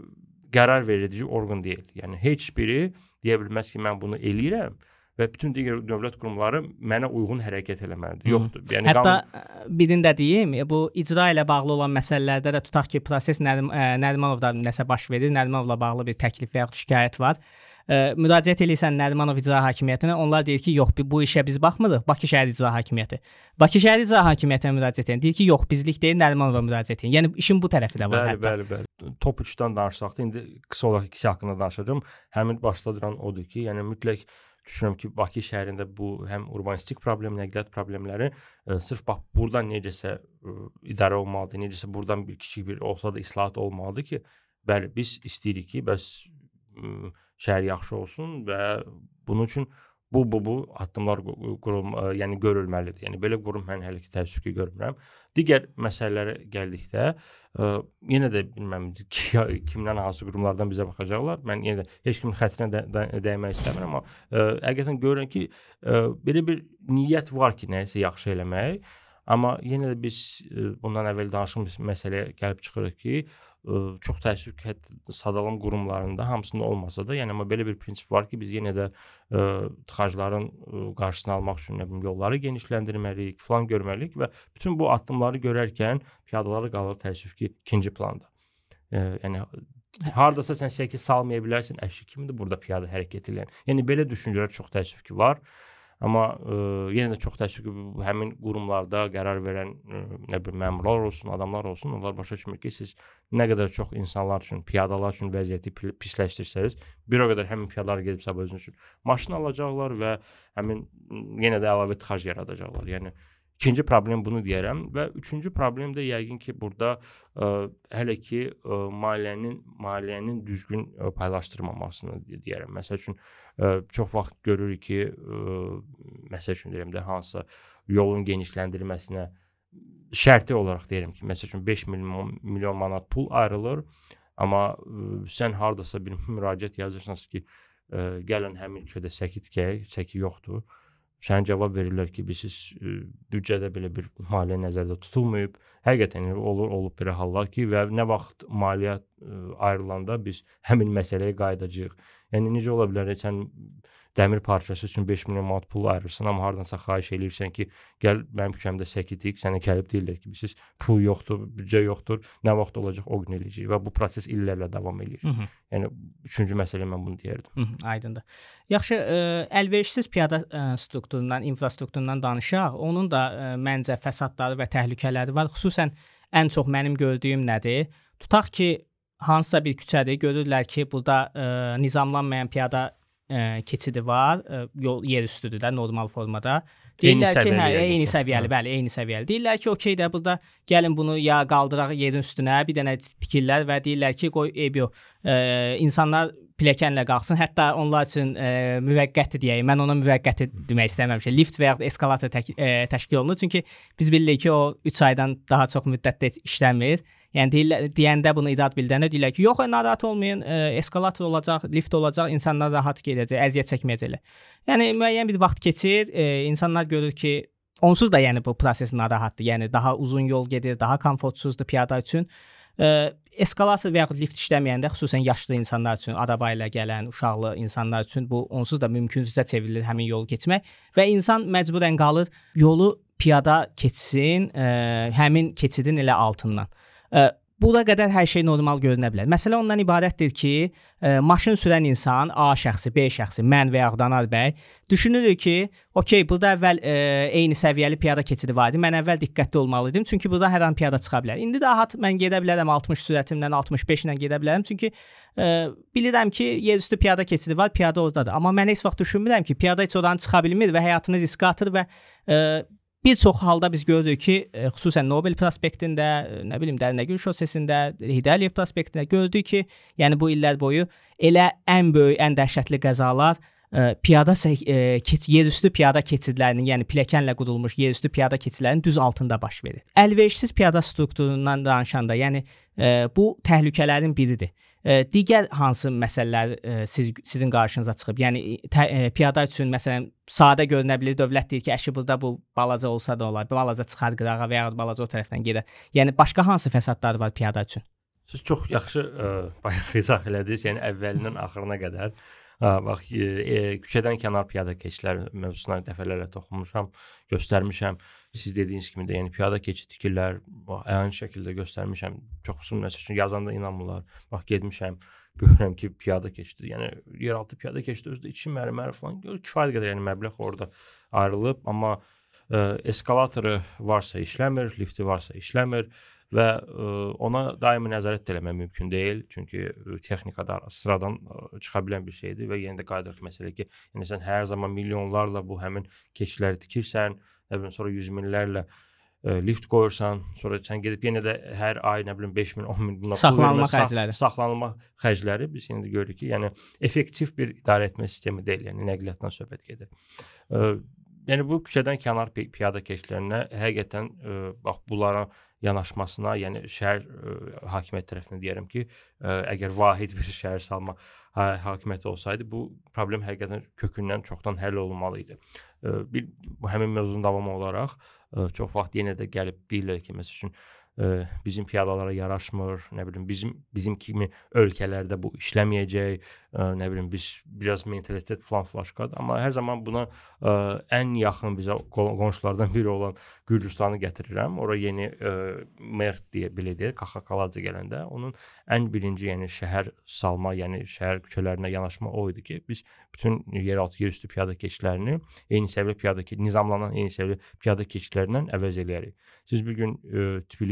qərar verici orqan deyil. Yəni heç biri deyə bilməz ki, mən bunu eləyirəm və bütün digər dövlət qurumları mənə uyğun hərəkət eləməlidir. Yoxdur. Yəni Hətta qanun... birini də deyim, bu icra ilə bağlı olan məsələlərdə də tutaq ki, proses Nərim Nərimanovda nəsə baş verir, Nərimanovla bağlı bir təklif və ya şikayət var ə, müraciət eləyirsən Nərimanov icra hakimiyyətinə, onlar deyir ki, yox, bu işə biz baxmırıq, Bakı şəhər icra hakimiyyəti. Bakı şəhər icra hakimiyyətinə müraciət edən deyir ki, yox, bizlik deyil, Nərimanova müraciət edin. Yəni işin bu tərəfi də var bəli, hətta. Bəli, bəli. Top 3-dən danışsaq da indi qısa olaraq ikisi haqqında danışacağam. Həmin başda duran odur ki, yəni mütləq düşünürəm ki, Bakı şəhərində bu həm urbanistik problem, nəqliyyat problemləri ə, sırf bax burdan necəsə ə, idarə olmalıdır, necəsə burdan bir kiçik bir olsa da islahat olmalıdır ki, bəli biz istəyirik ki, bəs ə, şəhər yaxşı olsun və bunun üçün bu bu bu addımlar qurum, yəni görülməlidir. Yəni belə qurum mən hələ ki təəssüf ki görmürəm. Digər məsələlərə gəldikdə, ə, yenə də bilməm ki, kimdən hansı qurumlardan bizə baxacaqlar. Mən yenə də heç kimin xətrinə də, də, dəymək istəmirəm, amma ə, həqiqətən görürəm ki, ə, belə bir niyyət var ki, nəyisə yaxşı eləmək. Amma yenə də biz ə, bundan əvvəl danışdığımız məsələyə gəlib çıxırıq ki, ə, çox təəssüf ki, hətta sadalam qurumlarında hamısında olmasa da, yəni amma belə bir prinsip var ki, biz yenə də ə, tıxacların ə, qarşısını almaq üçün nə bilim yolları genişləndirməliyik, falan görməliyik və bütün bu addımları görərkən piyadaları qalır təəssüf ki, ikinci planda. Ə, yəni hardasa sən səki salmaya bilərsən, əşi kimdir burada piyada hərəkət edən? Yəni belə düşüncələr çox təəssüf ki, var. Amma ə, yenə də çox təəssüf ki, həmin qurumlarda qərar verən ə, nə bilim məmurlar olsun, adamlar olsun, onlar başa düşmür ki, siz nə qədər çox insanlar üçün, piyadalar üçün vəziyyəti pisləşdirsəniz, bir o qədər həmin piyadalar gedib sabah özünüz üçün maşın alacaqlar və həmin yenə də əlavə tıxac yaradacaqlar. Yəni İkinci problem bunu deyərəm və üçüncü problem də yəqin ki, burada ə, hələ ki ə, maliyyənin maliyyənin düzgün ə, paylaşdırmamasını deyərəm. Məsəl üçün ə, çox vaxt görürük ki, ə, məsəl üçün deyirəm də hansısa yolun genişləndirilməsinə şərti olaraq deyirəm ki, məsəl üçün 5 milyon milyon manat pul ayrılır, amma ə, sən hardasa bir müraciət yazırsanız ki, ə, gəlin həmin ölkədə səki tikək, səki yoxdur Sənə cavab verirlər ki, siz ə, büdcədə belə bir maliyyə nəzərdə tutulmayıb. Həqiqətən olur, olub belə hallar ki, və nə vaxt maliyyə ə, ayrılanda biz həmin məsələyə qayıdacağıq. Yəni necə ola bilər sən dəmir parçası üçün 5 milyon manat pul ayırırsan, amma hardansa xahiş eləyirsən ki, gəl mənim küçəmdə səki tik, sənə gəlib deyirlər ki, siz pul yoxdur, büdcə yoxdur, nə vaxt olacaq o gün eləyəcək və bu proses illərlə davam eləyir. Hı -hı. Yəni üçüncü məsələ mən bunu deyərdim. Hı -hı, aydındır. Yaxşı, ə, əlverişsiz piyada ə, strukturundan, infrastrukturundan danışaq. Onun da ə, məncə fəsadları və təhlükələri var. Xüsusən ən çox mənim gördüyüm nədir? Tutaq ki, hansısa bir küçədir, görürlər ki, burada ə, nizamlanmayan piyada ə, keçidi var, ə, yol yer üstüdür də normal formada. Deyirlər ki, hə, eyni səviyyəli, hə. bəli, eyni səviyyəli. Deyirlər ki, okey də burada gəlin bunu ya qaldıraq yerin üstünə, bir dənə tikirlər və deyirlər ki, qoy eyb yox. E, insanlar pilləkənlə qalxsın. Hətta onlar üçün e, müvəqqəti deyək. Mən ona müvəqqəti demək istəməmişəm. Lift və ya eskalator tək, e, təşkil olunur. Çünki biz bilirik ki, o 3 aydan daha çox müddətdə işləmir. Yəni deyirlər, deyəndə bunu idarə bildəndə deyirlər ki, yox, narahat olmayın, e, eskalator olacaq, lift olacaq, insanlar rahat gedəcək, əziyyət çəkməyəcəklər. Yəni müəyyən bir vaxt keçir, e, insanlar görür ki, onsuz da yəni bu proses narahatdır. Yəni daha uzun yol gedir, daha komfortsuzdur piyada üçün. E, eskalator və ya lift işləməyəndə xüsusən yaşlı insanlar üçün, araba ilə gələn, uşaqlı insanlar üçün bu onsuz da mümkünsüzə çevrilir həmin yolu keçmək və insan məcburən qalır yolu piyada keçsin, ə, həmin keçidin elə altından. Buna qədər hər şey normal görünə bilər. Məsələ ondan ibarətdir ki, ə, maşın sürən insan, A şəxsi, B şəxsi, mən və ya Danar bəy düşünürük ki, okey, burada əvvəl ə, eyni səviyyəli piyada keçidi var idi. Mən əvvəl diqqətli olmalı idim, çünki burada hər an piyada çıxa bilər. İndi rahat mən gedə bilərəm 60 sürətimlə, 65 ilə gedə bilərəm, çünki ə, bilirəm ki, yerüstü piyada keçidi var, piyada ordadır. Amma mən heç vaxt düşünmürəm ki, piyada heç oradan çıxa bilmir və həyatını riskə atır və ə, Bir çox halda biz görürük ki, e, xüsusən Nobel prospektində, e, nə bilim Dərnəgül şosesində, Hidəliyev prospektində gördük ki, yəni bu illər boyu elə ən böyük, ən dəhşətli qəzalar ə, e, piyada ə, keç, yerüstü piyada keçidlərinin, yəni pilləkənlə qurulmuş yerüstü piyada keçidlərinin düz altında baş verir. Əlverişsiz piyada strukturundan danışanda, yəni ə, bu təhlükələrin biridir. Digər hansı məsələlər siz sizin qarşınıza çıxıb? Yəni tə, piyada üçün məsələn sadə görünə bilər. Dövlət deyir ki, əşi burada bu balaca olsa da olar. Balaca çıxar qırağa və ya balaca o tərəfdən gedər. Yəni başqa hansı fəsadlar var piyada üçün? Siz çox yaxşı ə, bayaq izah elədiniz. Yəni əvvəlindən axırına qədər Ha, bax, e, e, küçədən kənar piyada keçidlər mövzusuna dəfələrlə toxunmuşam, göstərmişəm. Siz dediyiniz kimi də, yəni piyada keçid tikirlər, əyani şəkildə göstərmişəm. Çoxusu məsəl üçün yazanda inanmırlar. Bax, getmişəm, görürəm ki, piyada keçidi, yəni yeraltı piyada keçidi özü də 2 mərmər falan gör kifayət qədər yəni məbləğ orada ayrılıb, amma ə, eskalatoru varsa işləmir, lifti varsa işləmir və ona daimi nəzarət etmək mümkün deyil, çünki texnikada sıradan çıxa bilən bir şeydir və yenə də qayıdırıq məsələyə ki, yəni sən hər zaman milyonlarla bu həmin keçidləri tikirsən, nə bilim sonra yüz minlərlə ə, lift qoyursan, sonra sən gedib yenə də hər ay nə bilim 5000, 10000 buna saxlanma xərcləri. Saxlanma xərcləri biz də görürük ki, yəni effektiv bir idarə etmə sistemi deyil, yəni nəqliyyatdan söhbət gedir. Ə, yəni bu küçədən kənar pi piyada keçidlərinə həqiqətən ə, bax bunlara yanaşmasına, yəni şəhər ə, hakimiyyəti tərəfindən deyərəm ki, ə, əgər vahid bir şəhər salma ha hakimiyyəti olsaydı bu problem həqiqətən kökündən çoxdan həll olunmalı idi. Ə, bir həmin mövzunun davamı olaraq ə, çox vaxt yenə də gəlib deyirlər ki, məsəl üçün ə, bizim piyadalara yaraşmır, nə bilim bizim bizim kimi ölkələrdə bu işləməyəcək, ə, nə bilim biz biraz mentalitet falan flaşkadır, amma hər zaman buna ə, ən yaxın bizə qonşulardan biri olan Gürcüstanı gətirirəm. Ora yeni ə, mer deyə belə deyək, Kaxakaladze gələndə onun ən birinci yəni şəhər salma, yəni şəhər küçələrinə yanaşma o idi ki, biz bütün yeraltı yerüstü piyada keçidlərini eyni səviyyə piyada nizamlanan eyni səviyyə piyada keçidlərindən əvəz eləyərik. Siz bu gün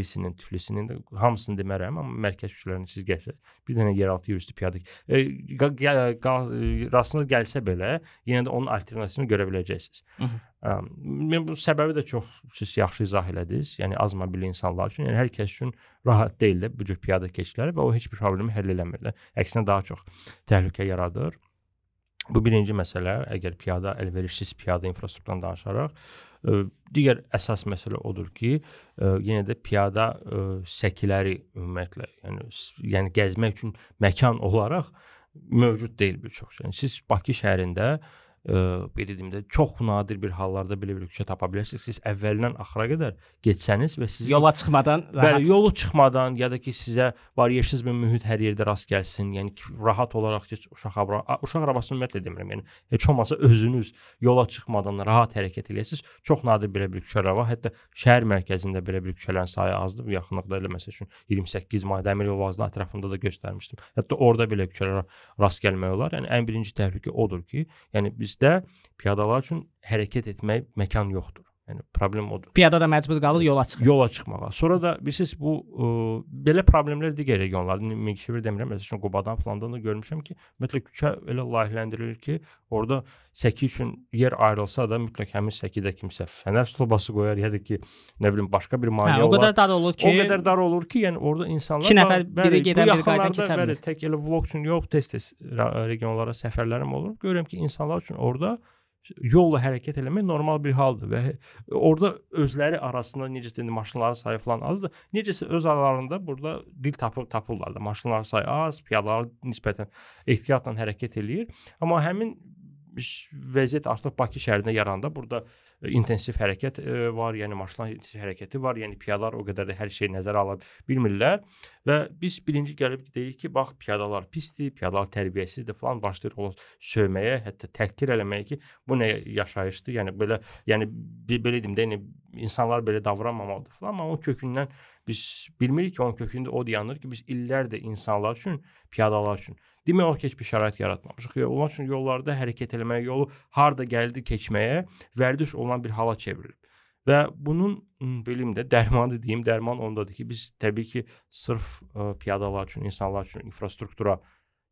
Tbilisinin, Tiflisinin də hamısını demərəm, amma mərkəz küçələrini siz gəlsəz, bir dənə yeraltı yerüstü piyada e, rastınız gəlsə belə, yenə də onun alternativini görə biləcəksiniz. Mən bu səbəbi də çox siz yaxşı izah elədiniz. Yəni az mobilli insanlar üçün, yəni hər kəs üçün rahat deyil də bu cür piyada keçidləri və o heç bir problemi həll eləmir də. Əksinə daha çox təhlükə yaradır. Bu birinci məsələ, əgər piyada əlverişsiz piyada infrastrukturundan danışaraq, digər əsas məsələ odur ki, yenə də piyada səkiləri ümumiyyətlə, yəni yəni gəzmək üçün məkan olaraq mövcud deyil bir çox. Yəni siz Bakı şəhərində belə deyim də çox nadir bir hallarda belə bir küçə tapa bilərsiniz. Siz əvvəldən axıra qədər getsəniz və siz yola çıxmadan bəli, yolu çıxmadan ya da ki sizə var yersiz bir mühit hər yerdə rast gəlsin. Yəni rahat olaraq ki uşaq uşaq arabasını ümumiyyətlə demirəm. Yəni heç olmasa özünüz yola çıxmadan rahat hərəkət eləyəsiniz. Çox nadir belə bir küçələr var. Hətta şəhər mərkəzində belə bir küçələrin sayı azdır. Yaxınlıqda elə məsəl üçün 28 may dəmir yolu vazının ətrafında da göstərmişdim. Hətta orada belə küçələrə rast gəlmək olar. Yəni ən birinci təhlükə odur ki, yəni bizdə piyadalar üçün hərəkət etmək məkan yoxdur. Yəni problem odur. Piyada da məcbur qalır yola çıxır. Yola çıxmağa. Sonra da bilirsiniz bu ə, belə problemlər digər regionlarda Mingişevir demirəm, məsəl üçün Qubadan filandan da görmüşəm ki, mütləq küçə elə layihələndirilir ki, orada səki üçün yer ayrılsa da mütləq həmin səkidə kimsə fənər stolbası qoyar ya da ki, nə bilim başqa bir maneə hə, o qədər dar olur ki, o qədər dar olur ki, yəni orada insanlar 2 nəfər biri gedən biri qayıdan keçə bilər. Tək elə vlog üçün yox, tez-tez regionlara səfərlərim olur. Görürəm ki, insanlar üçün orada yolla hərəkət eləmək normal bir haldır və orada özləri arasında necə deyim maşınların sayı falan azdır. Necəsə öz aralarında burada dil tapır tapırlar da. Maşınların sayı az, piyadalar nisbətən ehtiyatla hərəkət eləyir. Amma həmin vəziyyət artıq Bakı şəhərində yaranda burada intensiv hərəkət e, var, yəni maşınlar intensiv hərəkəti var, yəni piyadalar o qədər də hər şeyi nəzərə ala bilmirlər və biz birinci gəlib deyirik ki, bax piyadalar pisdir, piyadalar tərbiyəsizdir falan başlayır onu sövməyə, hətta təhqir eləməyə ki, bu nə yaşayışdır, yəni belə yəni belə deyim də, yəni insanlar belə davranmamalıdır falan, amma onun kökündən biz bilmirik ki, onun kökündə o dayanır ki, biz illərdir insanlar üçün, piyadalar üçün Demək olar ki, heç bir şərait yaratmamışıq. Onlar üçün yollarda hərəkət etməyə, yolu harda gəldi keçməyə vərdiş olan bir hala çevrilib. Və bunun bilim də dərmanı deyim, dərman ondadır ki, biz təbii ki, sırf ə, piyadalar üçün, insanlar üçün infrastruktura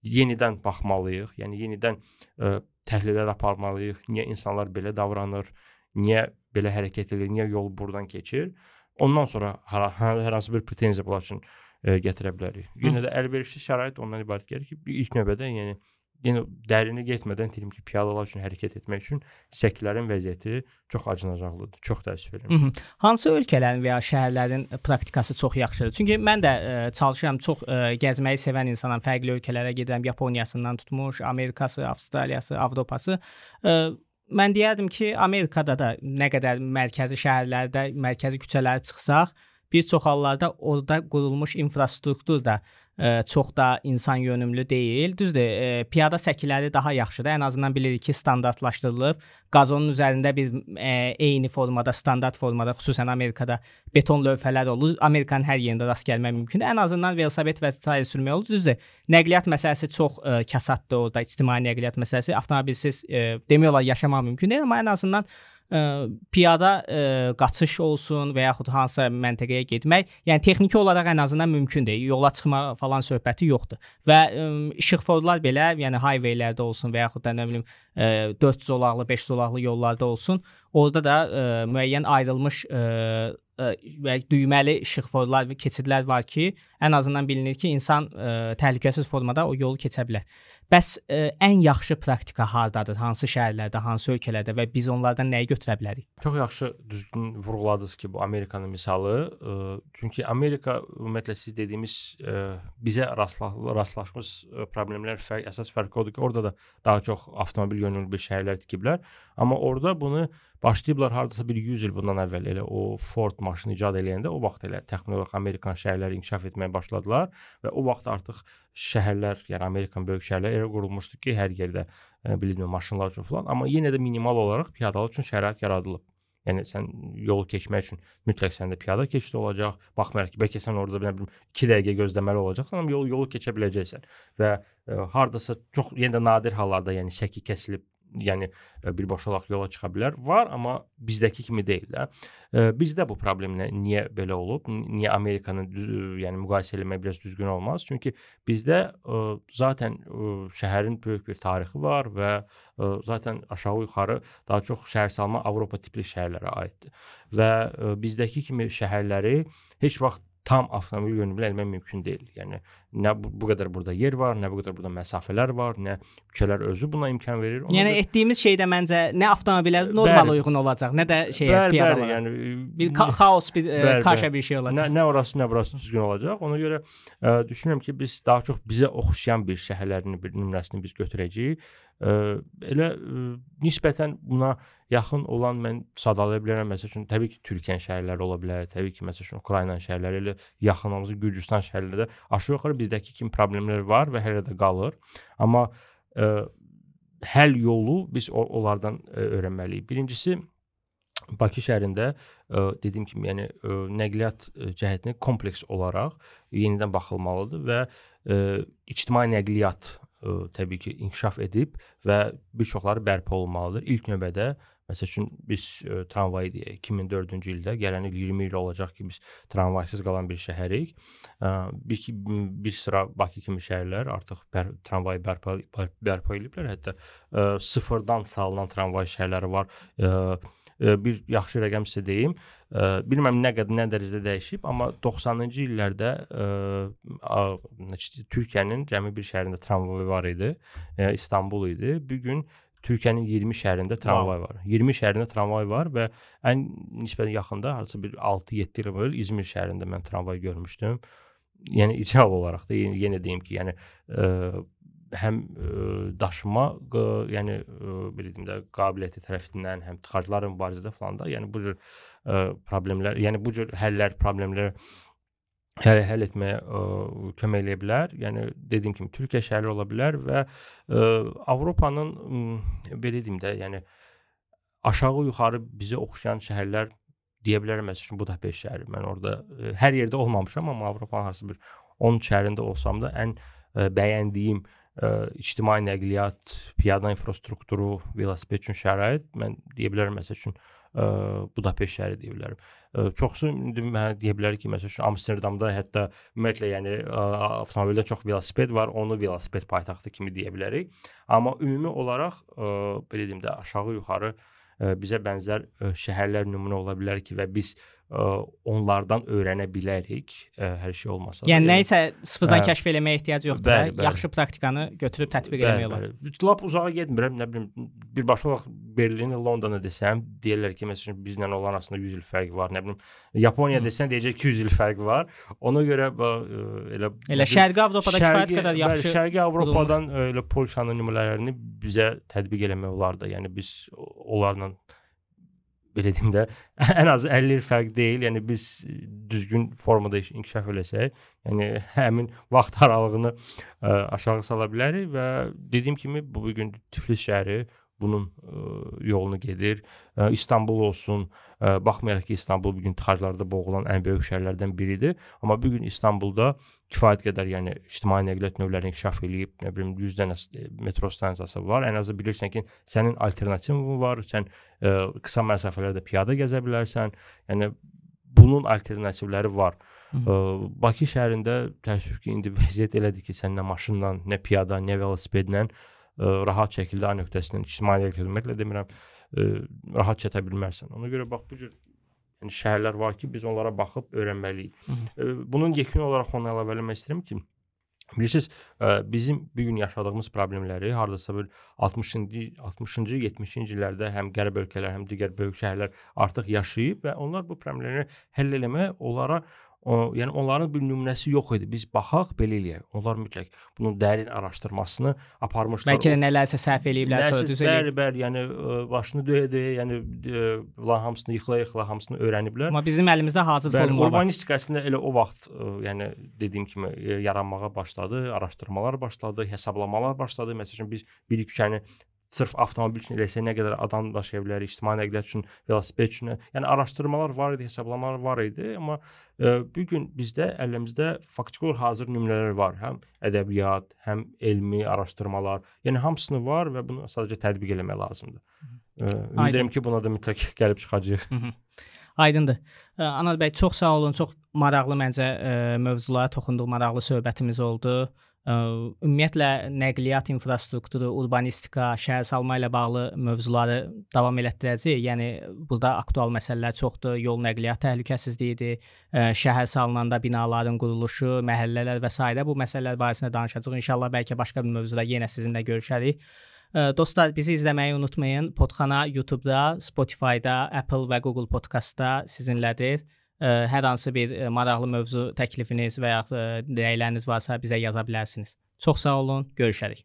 yenidən baxmalıyıq. Yəni yenidən ə, təhlillər aparmalıyıq. Niyə insanlar belə davranır? Niyə belə hərəkət edir? Niyə yol burdan keçir? Ondan sonra hər, hər hansı bir pretenziya bunlar üçün ə, gətirə bilərik. Yenə də əlverişli şərait ondan ibarət gəlir ki, ilk növbədə yəni yenə dərinə getmədən deyim ki, piyadalar üçün hərəkət etmək üçün səkilərin vəziyyəti çox acınacaqlıdır. Çox təəssüf edirəm. Hansı ölkələrin və ya şəhərlərin praktikası çox yaxşıdır? Çünki mən də ə, çalışıram, çox ə, gəzməyi sevən insanam. Fərqli ölkələrə gedirəm. Yaponiyasından tutmuş, Amerikası, Avstraliyası, Avropası. Ə, mən deyərdim ki, Amerikada da nə qədər mərkəzi şəhərlərdə, mərkəzi küçələrə çıxsaq, bir çox hallarda orada qurulmuş infrastruktur da ə, çox da insan yönümlü deyil. Düzdür, ə, piyada səkiləri daha yaxşıdır. Ən azından bilirik ki, standartlaşdırılıb. Qazonun üzərində bir ə, eyni formada, standart formada, xüsusən Amerikada beton lövhələr olur. Amerikanın hər yerində rast gəlmək mümkündür. Ən azından velosiped və sair sürmək olur. Düzdür, nəqliyyat məsələsi çox ə, kasaddır orada, ictimai nəqliyyat məsələsi. Avtomobilsiz ə, demək olar yaşamaq mümkün deyil, amma ən azından ə, piyada ə, qaçış olsun və yaxud hansısa məntəqəyə getmək, yəni texniki olaraq ən azından mümkündür. Yola çıxma falan söhbəti yoxdur. Və ə, işıqforlar belə, yəni highwaylərdə olsun və yaxud da nə bilim ə, 4 zolaqlı, 5 zolaqlı yollarda olsun, orada da ə, müəyyən ayrılmış ə, və düyməli işıqforlar və keçidlər var ki, ən azından bilinir ki, insan ə, təhlükəsiz formada o yolu keçə bilər. Bəs ə, e, ən yaxşı praktika hardadır? Hansı şəhərlərdə, hansı ölkələrdə və biz onlardan nəyi götürə bilərik? Çox yaxşı düzgün vurğuladınız ki, bu Amerikanın misalı. Ə, e, çünki Amerika ümumiyyətlə siz dediyimiz ə, e, bizə rastla rastlaşmış problemlər fərq əsas fərqi odur ki, orada da daha çox avtomobil yönümlü bir şəhərlər tikiblər, amma orada bunu başlayıblar hardasa bir 100 il bundan əvvəl elə o Ford maşını icad eləyəndə o vaxt elə texnoloji Amerikan şəhərləri inkişaf etməyə başladılar və o vaxt artıq şəhərlər, yəni Amerikan böyük şəhərləri elə qurulmuşdu ki, hər yerdə e, bilinmə maşınlar üçün falan, amma yenə də minimal olaraq piyadalar üçün şərait yaradılıb. Yəni sən yolu keçmək üçün mütləq səndə piyada keçid olacaq. Baxmayaraq ki, bəlkə sən orada nə bilim 2 dəqiqə gözləməli olacaqsan, amma yol yolu keçə biləcəksən. Və ə, e, hardasa çox yenə də nadir hallarda, yəni səki kəsilib yəni e, birbaşa olaraq yola çıxa bilər. Var, amma bizdəki kimi deyil də. E, bizdə bu problem nə, niyə belə olub? Niyə Amerikanın düz, yəni müqayisə etmək biraz düzgün olmaz? Çünki bizdə e, zaten şəhərin böyük bir tarixi var və zaten aşağı-yuxarı daha çox şəhərsalma Avropa tipli şəhərlərə aiddir. Və bizdəki kimi şəhərləri heç vaxt tam avtomobil yönümlü eləmək mümkün deyil. Yəni nə bu, bu qədər burada yer var, nə bu qədər burada məsafələr var, nə küçələr özü buna imkan verir. Ona yəni görə... etdiyimiz şeydə məncə nə avtomobillər normal bəli, uyğun olacaq, nə də şeyə piyadalara. Yəni bir xaos, bir bəli, kaşa bir şey olacaq. Nə, nə orası, nə burası düzgün olacaq. Ona görə ə, düşünürəm ki, biz daha çox bizə oxşayan bir şəhərlərin bir nümunəsini biz götürəcəyik. Elə nisbətən buna yaxın olan mən sadalaya bilərəm. Məsəl üçün təbii ki, Türkiyə şəhərləri ola bilər, təbii ki, məsəl üçün Ukrayna şəhərləri elə yaxın olması Gürcüstan şəhərlərində aşağı yuxarı bizdəki kimi problemlər var və hələ də qalır. Amma ə, həll yolu biz onlardan ə, öyrənməliyik. Birincisi Bakı şəhərində ə, dediyim kimi, yəni ə, nəqliyyat cəhətinə kompleks olaraq yenidən baxılmalıdır və ə, ictimai nəqliyyat ə, təbii ki, inkişaf edib və bir çoxları bərpa olunmalıdır. İlk növbədə Məsəl üçün biz ə, tramvayı deyək 2004-cü ildə, gələn il 20 il olacaq ki, biz tramvaysız qalan bir şəhərik. Ə, bir ki bir sıra Bakı kimi şəhərlər artıq bər, tramvayı bərpa bərpa ediblər. Hətta ə, sıfırdan salınan tramvay şəhərləri var. Ə, bir yaxşı rəqəm sizə deyim. Bilmirəm nə qədər nə dərəcədə dəyişib, amma 90-cı illərdə Türkiyənin cəmi bir şəhərində tramvay var idi. İstanbul idi. Bu gün Türkiyənin 20 şəhərində tramvay var. 20 şəhərində tramvay var və ən nisbətən yaxında hardasa bir 6-7 il əvvəl İzmir şəhərində mən tramvay görmüşdüm. Yəni ideal olaraq da yenə, yenə deyim ki, yəni ə, həm ə, daşıma, ə, yəni ə, belə deyim də qabiliyyəti tərəfindən, həm tıxacların mübarizədə falan da, yəni bu cür ə, problemlər, yəni bu cür həllər, problemlər həll, həll etməyə ə, kömək eləyə bilər. Yəni dediyim kimi Türkiyə şəhəri ola bilər və ə, Avropanın ə, belə deyim də, yəni aşağı yuxarı bizə oxşayan şəhərlər deyə bilərəm məsələn Budapest şəhəri. Mən orada ə, hər yerdə olmamışam, amma Avropanın hansı bir 10 şəhərində olsam da ən ə, bəyəndiyim ictimai nəqliyyat, piyada infrastrukturu, velosiped üçün şərait mən deyə bilərəm məsəl üçün ə, Budapest şəhəri deyə bilərəm. Ə, çoxsu indi mənə deyə bilər ki, məsəl üçün Amsterdamda hətta ümumiyyətlə yəni ə, avtomobildə çox velosiped var, onu velosiped paytaxtı kimi deyə bilərik. Amma ümumi olaraq ə, belə deyim də aşağı yuxarı ə, bizə bənzər ə, şəhərlər nümunə ola bilər ki və biz ə, onlardan öyrənə bilərik, hər şey olmasa. Yəni nə isə sıfırdan ə, kəşf eləməyə ehtiyac yoxdur bəli, da, bəli. yaxşı praktikanı götürüb tətbiq bəli, eləmək olar. Bəli. Lap uzağa getmirəm, nə bilim, birbaşa olaraq Berlin, Londona desəm, deyirlər ki, məsələn bizlə olan arasında 100 il fərq var. Nə bilim, Yaponiya desən deyəcək 200 il fərq var. Ona görə ə, elə elə Şərqi Avropadakı fərq qədər yaxşı. Bəli, Şərqi Avropadan ə, elə Polşanın nümunələrini bizə tətbiq eləmək olar da. Yəni biz onlarla belə deyim də ən azı 50 il fərq deyil. Yəni biz düzgün formada inkişaf eləsək, yəni həmin vaxt aralığını ə, aşağı sala bilərik və dediyim kimi bu gün Tiflis şəhəri bunun yolunu gedir. İstanbul olsun, baxmayaraq ki, İstanbul bu gün tıxaclarda boğulan ən böyük şəhərlərdən biridir, amma bu gün İstanbulda kifayət qədər, yəni ictimai nəqliyyat növləri inkişaf eləyib, nə bilim 100 dənə metro stansiyası var. Ən azı bilirsən ki, sənin alternativin var, sən ə, qısa məsafələrdə piyada gəzə bilərsən. Yəni bunun alternativləri var. Ə, Bakı şəhərində təəssüf ki, indi vəziyyət elədir ki, sən nə maşınla, nə piyada, nə velosipedlə rahat şəkildə A nöqtəsindən ictimai ümumiyyətlə demirəm, ə, rahat çata bilmərsən. Ona görə bax bu cür yəni şəhərlər var ki, biz onlara baxıb öyrənməliyik. Ə, bunun yekun olaraq onu əlavə etmək istəyirəm ki, bilirsiniz, ə, bizim bu gün yaşadığımız problemləri hardasa bir 60-cı, 60-cı, 70-ci illərdə həm qərb ölkələr, həm digər böyük şəhərlər artıq yaşayıb və onlar bu problemləri həll etməyə onlara O, yəni onların bir nümunəsi yox idi. Biz baxaq belə eləyək. Onlar mütləq bunun dərin araşdırmasını aparmışlar. Bəlkə də nələrsə səhv eləyiblər, sonra düz eləyib. Bəli, bəli, yəni ə, başını döyə-döyə, yəni bunların hamısını yıxıla-yıxıla hamısını öyrəniblər. Amma bizim əlimizdə hazır formula var. Urbanistika əslində elə o vaxt ə, yəni dediyim kimi yaranmağa başladı, araşdırmalar başladı, hesablamalar başladı. Məsələn biz bir küçəni sırf avtomobil üçün eləsə nə qədər adam daşıya bilər, ictimai nəqliyyat üçün, velosiped üçün. Yəni araşdırmalar var idi, hesablamalar var idi, amma e, bu gün bizdə əlimizdə faktiki olaraq hazır nümunələr var. Həm ədəbiyyat, həm elmi araşdırmalar. Yəni hamısını var və bunu sadəcə tətbiq etmək lazımdır. E, ümid edirəm ki, buna da mütləq gəlib çıxacağıq. Aydındır. E, Anad bəy çox sağ olun. Çox maraqlı məncə ə, mövzulara toxunduq, maraqlı söhbətimiz oldu. Ümumiyyətlə nəqliyyat infrastrukturu, urbanistika, şəhərsalma ilə bağlı mövzuları davam elətdirəcəyik. Yəni burada aktual məsələlər çoxdur. Yol nəqliyyat təhlükəsizliyidir, şəhər salınanda binaların quruluşu, məhəllələr və s. bu məsələlər barəsində danışacağıq. İnşallah bəlkə başqa bir mövzuda yenə sizinlə görüşərik. Dostlar, bizi izləməyi unutmayın. Podxana YouTube-da, Spotify-da, Apple və Google Podcast-da sizinlədir hər hansı bir maraqlı mövzu təklifiniz və ya rəyləriniz varsa bizə yaza bilərsiniz. Çox sağ olun, görüşərik.